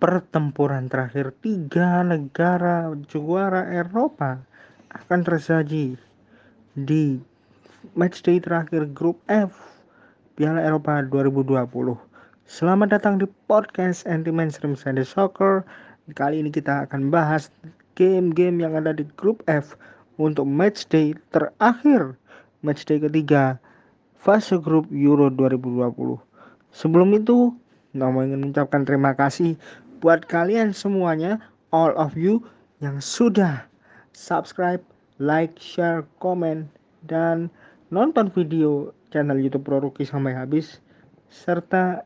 pertempuran terakhir tiga negara juara Eropa akan tersaji di matchday terakhir grup F Piala Eropa 2020. Selamat datang di podcast Anti Mainstream Sunday Soccer. Kali ini kita akan bahas game-game yang ada di grup F untuk matchday terakhir, matchday ketiga fase grup Euro 2020. Sebelum itu, Nama ingin mengucapkan terima kasih buat kalian semuanya, all of you yang sudah subscribe, like, share, komen, dan nonton video channel YouTube Proruki sampai habis, serta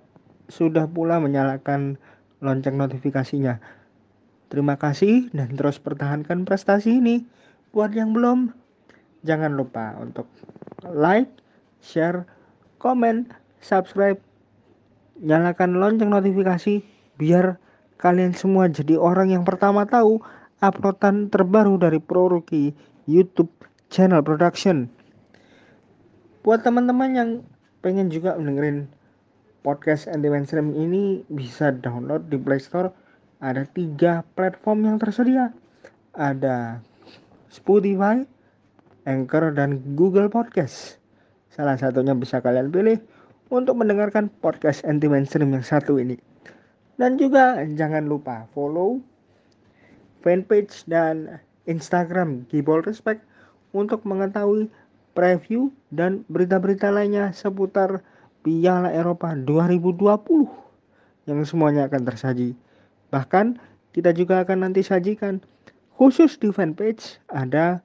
sudah pula menyalakan lonceng notifikasinya. Terima kasih dan terus pertahankan prestasi ini. Buat yang belum, jangan lupa untuk like, share, komen, subscribe, nyalakan lonceng notifikasi biar kalian semua jadi orang yang pertama tahu uploadan terbaru dari Pro Rookie YouTube channel production. Buat teman-teman yang pengen juga mendengarin podcast anti mainstream ini bisa download di Play Store. Ada tiga platform yang tersedia. Ada Spotify, Anchor, dan Google Podcast. Salah satunya bisa kalian pilih untuk mendengarkan podcast anti mainstream yang satu ini. Dan juga jangan lupa follow fanpage dan Instagram Gibol Respect untuk mengetahui preview dan berita-berita lainnya seputar Piala Eropa 2020 yang semuanya akan tersaji. Bahkan kita juga akan nanti sajikan khusus di fanpage ada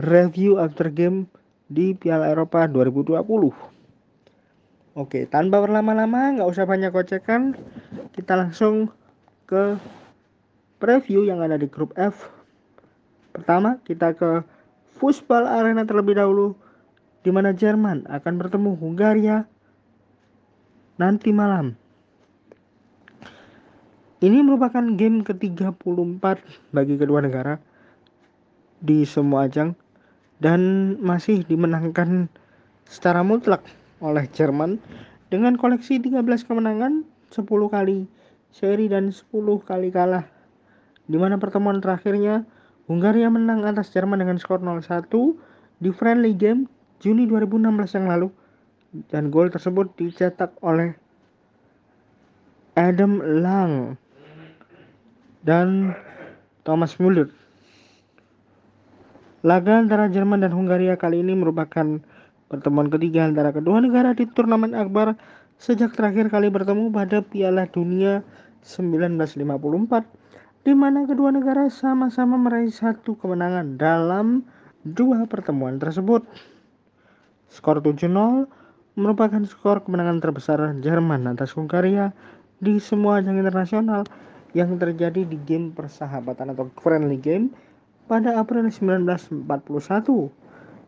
review after game di Piala Eropa 2020. Oke, tanpa berlama-lama, nggak usah banyak kocekan, kita langsung ke preview yang ada di grup F. Pertama, kita ke Fußball Arena terlebih dahulu, di mana Jerman akan bertemu Hungaria nanti malam. Ini merupakan game ke-34 bagi kedua negara di semua ajang dan masih dimenangkan secara mutlak oleh Jerman dengan koleksi 13 kemenangan, 10 kali seri dan 10 kali kalah. Di mana pertemuan terakhirnya Hungaria menang atas Jerman dengan skor 0-1 di friendly game Juni 2016 yang lalu dan gol tersebut dicetak oleh Adam Lang dan Thomas Müller. Laga antara Jerman dan Hungaria kali ini merupakan Pertemuan ketiga antara kedua negara di turnamen akbar sejak terakhir kali bertemu pada Piala Dunia 1954 di mana kedua negara sama-sama meraih satu kemenangan dalam dua pertemuan tersebut. Skor 7-0 merupakan skor kemenangan terbesar Jerman atas Hungaria di semua ajang internasional yang terjadi di game persahabatan atau friendly game pada April 1941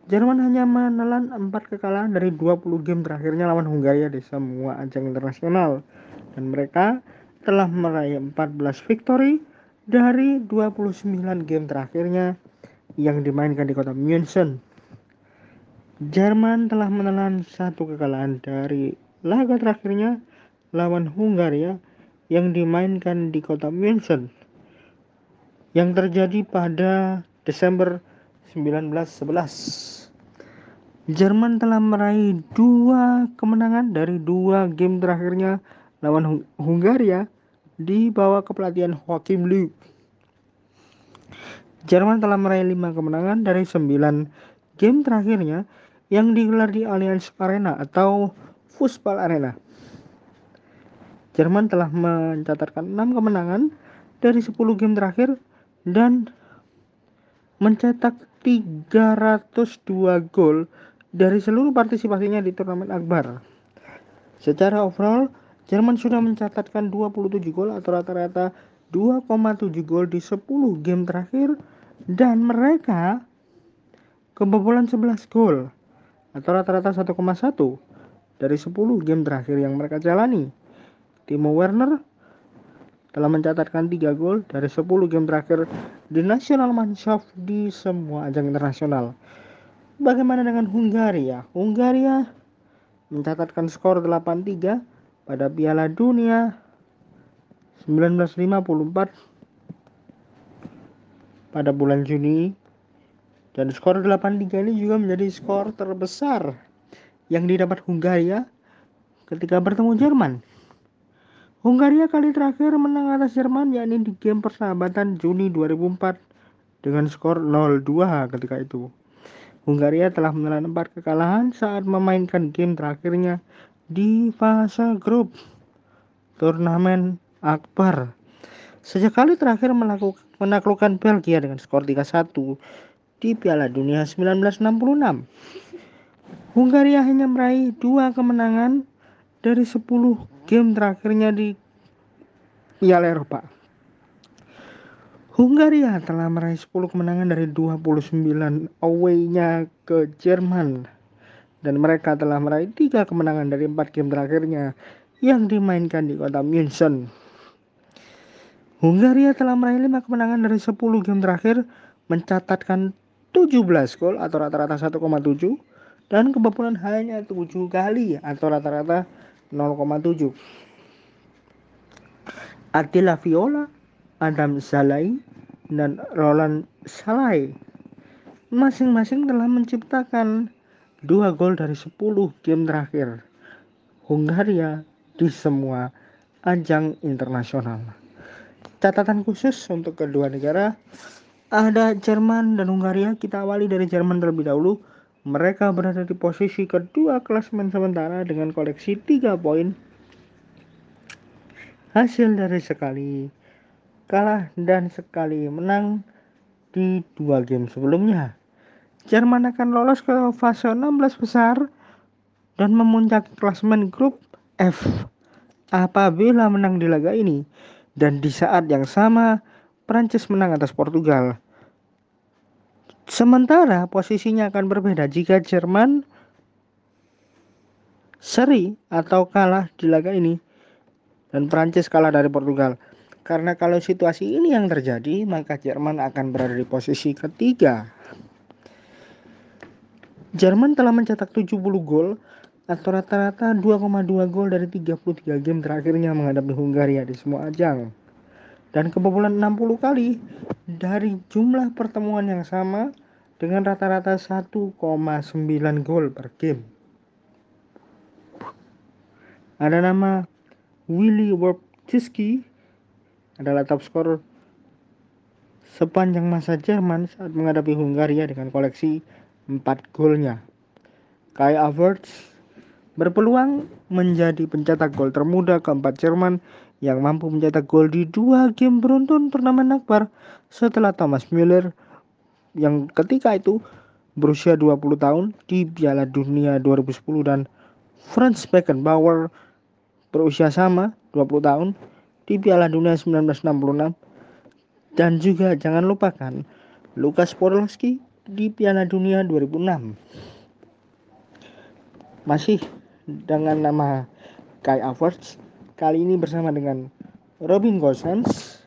Jerman hanya menelan 4 kekalahan dari 20 game terakhirnya lawan Hungaria di semua ajang internasional dan mereka telah meraih 14 victory dari 29 game terakhirnya yang dimainkan di kota München. Jerman telah menelan satu kekalahan dari laga terakhirnya lawan Hungaria yang dimainkan di kota München yang terjadi pada Desember 1911. Jerman telah meraih dua kemenangan dari dua game terakhirnya lawan Hungaria di bawah kepelatihan Joachim Löw. Jerman telah meraih lima kemenangan dari sembilan game terakhirnya yang digelar di Allianz Arena atau Fußball Arena. Jerman telah mencatatkan enam kemenangan dari 10 game terakhir dan mencetak 302 gol dari seluruh partisipasinya di turnamen akbar. Secara overall, Jerman sudah mencatatkan 27 gol atau rata-rata 2,7 gol di 10 game terakhir dan mereka kebobolan 11 gol atau rata-rata 1,1 dari 10 game terakhir yang mereka jalani. Timo Werner telah mencatatkan 3 gol dari 10 game terakhir di National Mannschaft di semua ajang internasional. Bagaimana dengan Hungaria? Hungaria mencatatkan skor 8-3 pada Piala Dunia 1954 pada bulan Juni dan skor 8-3 ini juga menjadi skor terbesar yang didapat Hungaria ketika bertemu Jerman. Hungaria kali terakhir menang atas Jerman yakni di game persahabatan Juni 2004 dengan skor 0-2 ketika itu. Hungaria telah menelan 4 kekalahan saat memainkan game terakhirnya di fase grup turnamen Akbar. Sejak kali terakhir menaklukkan Belgia dengan skor 3-1 di Piala Dunia 1966. Hungaria hanya meraih dua kemenangan dari 10 game terakhirnya di Piala Eropa. Hungaria telah meraih 10 kemenangan dari 29 away-nya ke Jerman dan mereka telah meraih tiga kemenangan dari empat game terakhirnya yang dimainkan di kota München. Hungaria telah meraih lima kemenangan dari 10 game terakhir mencatatkan 17 gol atau rata-rata 1,7 dan kebobolan hanya 7 kali atau rata-rata 0,7. Attila Viola, Adam Zalai, dan Roland Salai masing-masing telah menciptakan dua gol dari 10 game terakhir Hungaria di semua ajang internasional. Catatan khusus untuk kedua negara ada Jerman dan Hungaria. Kita awali dari Jerman terlebih dahulu. Mereka berada di posisi kedua klasemen sementara dengan koleksi 3 poin. Hasil dari sekali kalah dan sekali menang di dua game sebelumnya. Jerman akan lolos ke fase 16 besar dan memuncak klasemen grup F apabila menang di laga ini dan di saat yang sama Prancis menang atas Portugal. Sementara posisinya akan berbeda jika Jerman seri atau kalah di laga ini dan Prancis kalah dari Portugal. Karena kalau situasi ini yang terjadi, maka Jerman akan berada di posisi ketiga. Jerman telah mencetak 70 gol atau rata-rata 2,2 gol dari 33 game terakhirnya menghadapi Hungaria di semua ajang dan kebobolan 60 kali dari jumlah pertemuan yang sama dengan rata-rata 1,9 gol per game. Ada nama Willy Wojcicki adalah top skor sepanjang masa Jerman saat menghadapi Hungaria dengan koleksi 4 golnya. Kai Havertz berpeluang menjadi pencetak gol termuda keempat Jerman yang mampu mencetak gol di dua game beruntun turnamen akbar setelah Thomas Müller yang ketika itu berusia 20 tahun di Piala Dunia 2010 dan Franz Beckenbauer berusia sama 20 tahun di Piala Dunia 1966 dan juga jangan lupakan Lukas Podolski di Piala Dunia 2006 masih dengan nama Kai Havertz Kali ini bersama dengan Robin Gosens.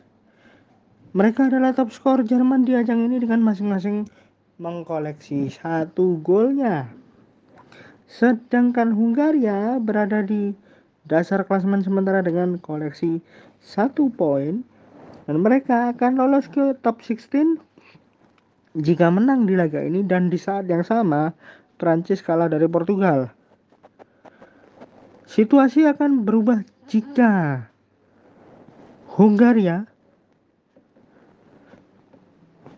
Mereka adalah top skor Jerman di ajang ini dengan masing-masing mengkoleksi satu golnya. Sedangkan Hungaria berada di dasar klasemen sementara dengan koleksi satu poin dan mereka akan lolos ke top 16 jika menang di laga ini dan di saat yang sama Prancis kalah dari Portugal. Situasi akan berubah jika Hungaria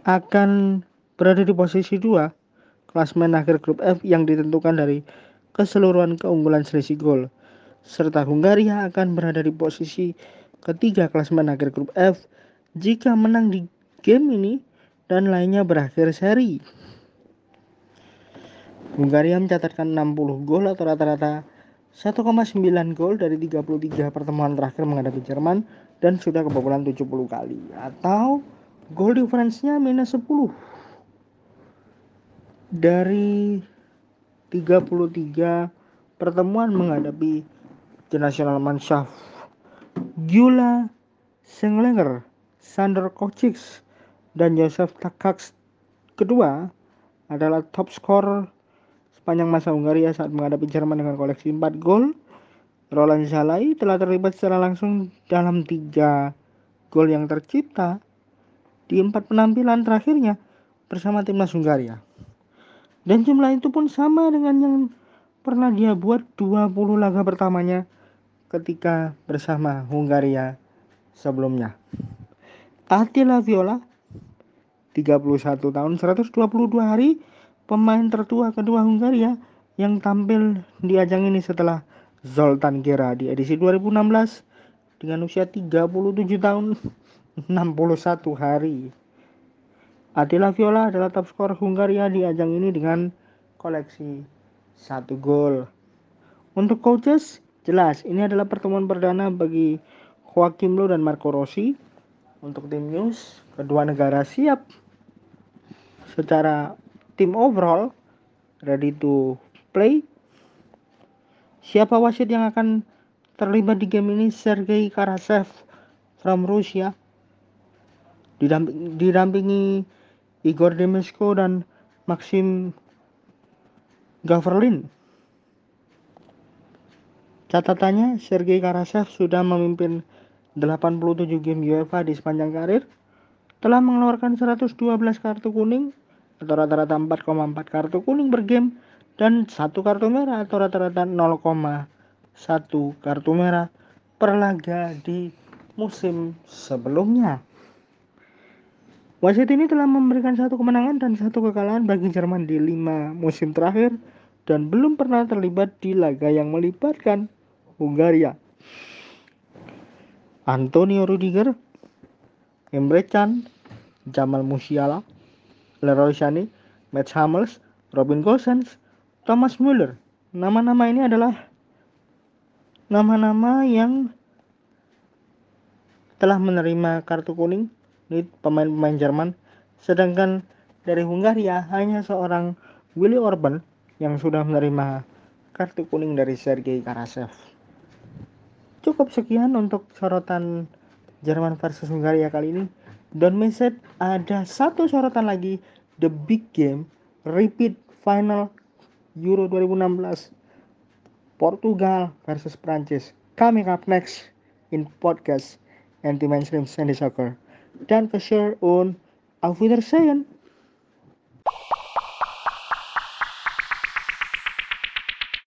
akan berada di posisi 2 klasmen akhir grup F yang ditentukan dari keseluruhan keunggulan selisih gol serta Hungaria akan berada di posisi ketiga klasmen akhir grup F jika menang di game ini dan lainnya berakhir seri. Hungaria mencatatkan 60 gol atau rata-rata 1,9 gol dari 33 pertemuan terakhir menghadapi Jerman dan sudah kebobolan 70 kali. Atau gol difference-nya minus 10 dari 33 pertemuan menghadapi The National Mannschaft Gyula Senglenger, Sander Kocic, dan Joseph Takacs kedua adalah top skor sepanjang masa Hungaria saat menghadapi Jerman dengan koleksi 4 gol. Roland Salai telah terlibat secara langsung dalam tiga gol yang tercipta di empat penampilan terakhirnya bersama timnas Hungaria. Dan jumlah itu pun sama dengan yang pernah dia buat 20 laga pertamanya ketika bersama Hungaria sebelumnya. Attila Viola 31 tahun 122 hari pemain tertua kedua Hungaria yang tampil di ajang ini setelah Zoltan Gera di edisi 2016 dengan usia 37 tahun 61 hari. Attila Viola adalah top skor Hungaria di ajang ini dengan koleksi satu gol. Untuk coaches, jelas ini adalah pertemuan perdana bagi Joachim Low dan Marco Rossi. Untuk tim news, kedua negara siap secara tim overall ready to play. Siapa wasit yang akan terlibat di game ini? Sergei Karasev from Rusia. Didampingi Igor Demesko dan Maxim Gavrlin. Catatannya, Sergei Karasev sudah memimpin 87 game UEFA di sepanjang karir, telah mengeluarkan 112 kartu kuning atau rata-rata 4,4 kartu kuning per game dan satu kartu merah atau rata-rata 0,1 kartu merah per laga di musim sebelumnya. Wasit ini telah memberikan satu kemenangan dan satu kekalahan bagi Jerman di lima musim terakhir dan belum pernah terlibat di laga yang melibatkan Hungaria. Antonio Rudiger, Emre Can, Jamal Musiala, Leroy Sané, Matt Hummels, Robin Gosens, Thomas Müller. Nama-nama ini adalah nama-nama yang telah menerima kartu kuning ini pemain-pemain Jerman. Sedangkan dari Hungaria hanya seorang Willy Orban yang sudah menerima kartu kuning dari Sergei Karasev. Cukup sekian untuk sorotan Jerman versus Hungaria kali ini. Don't miss it, ada satu sorotan lagi, The Big Game, Repeat Final Euro 2016, Portugal versus Prancis. Coming up next in podcast Anti Mainstream Sandy Soccer. Dankeschön und auf Wiedersehen.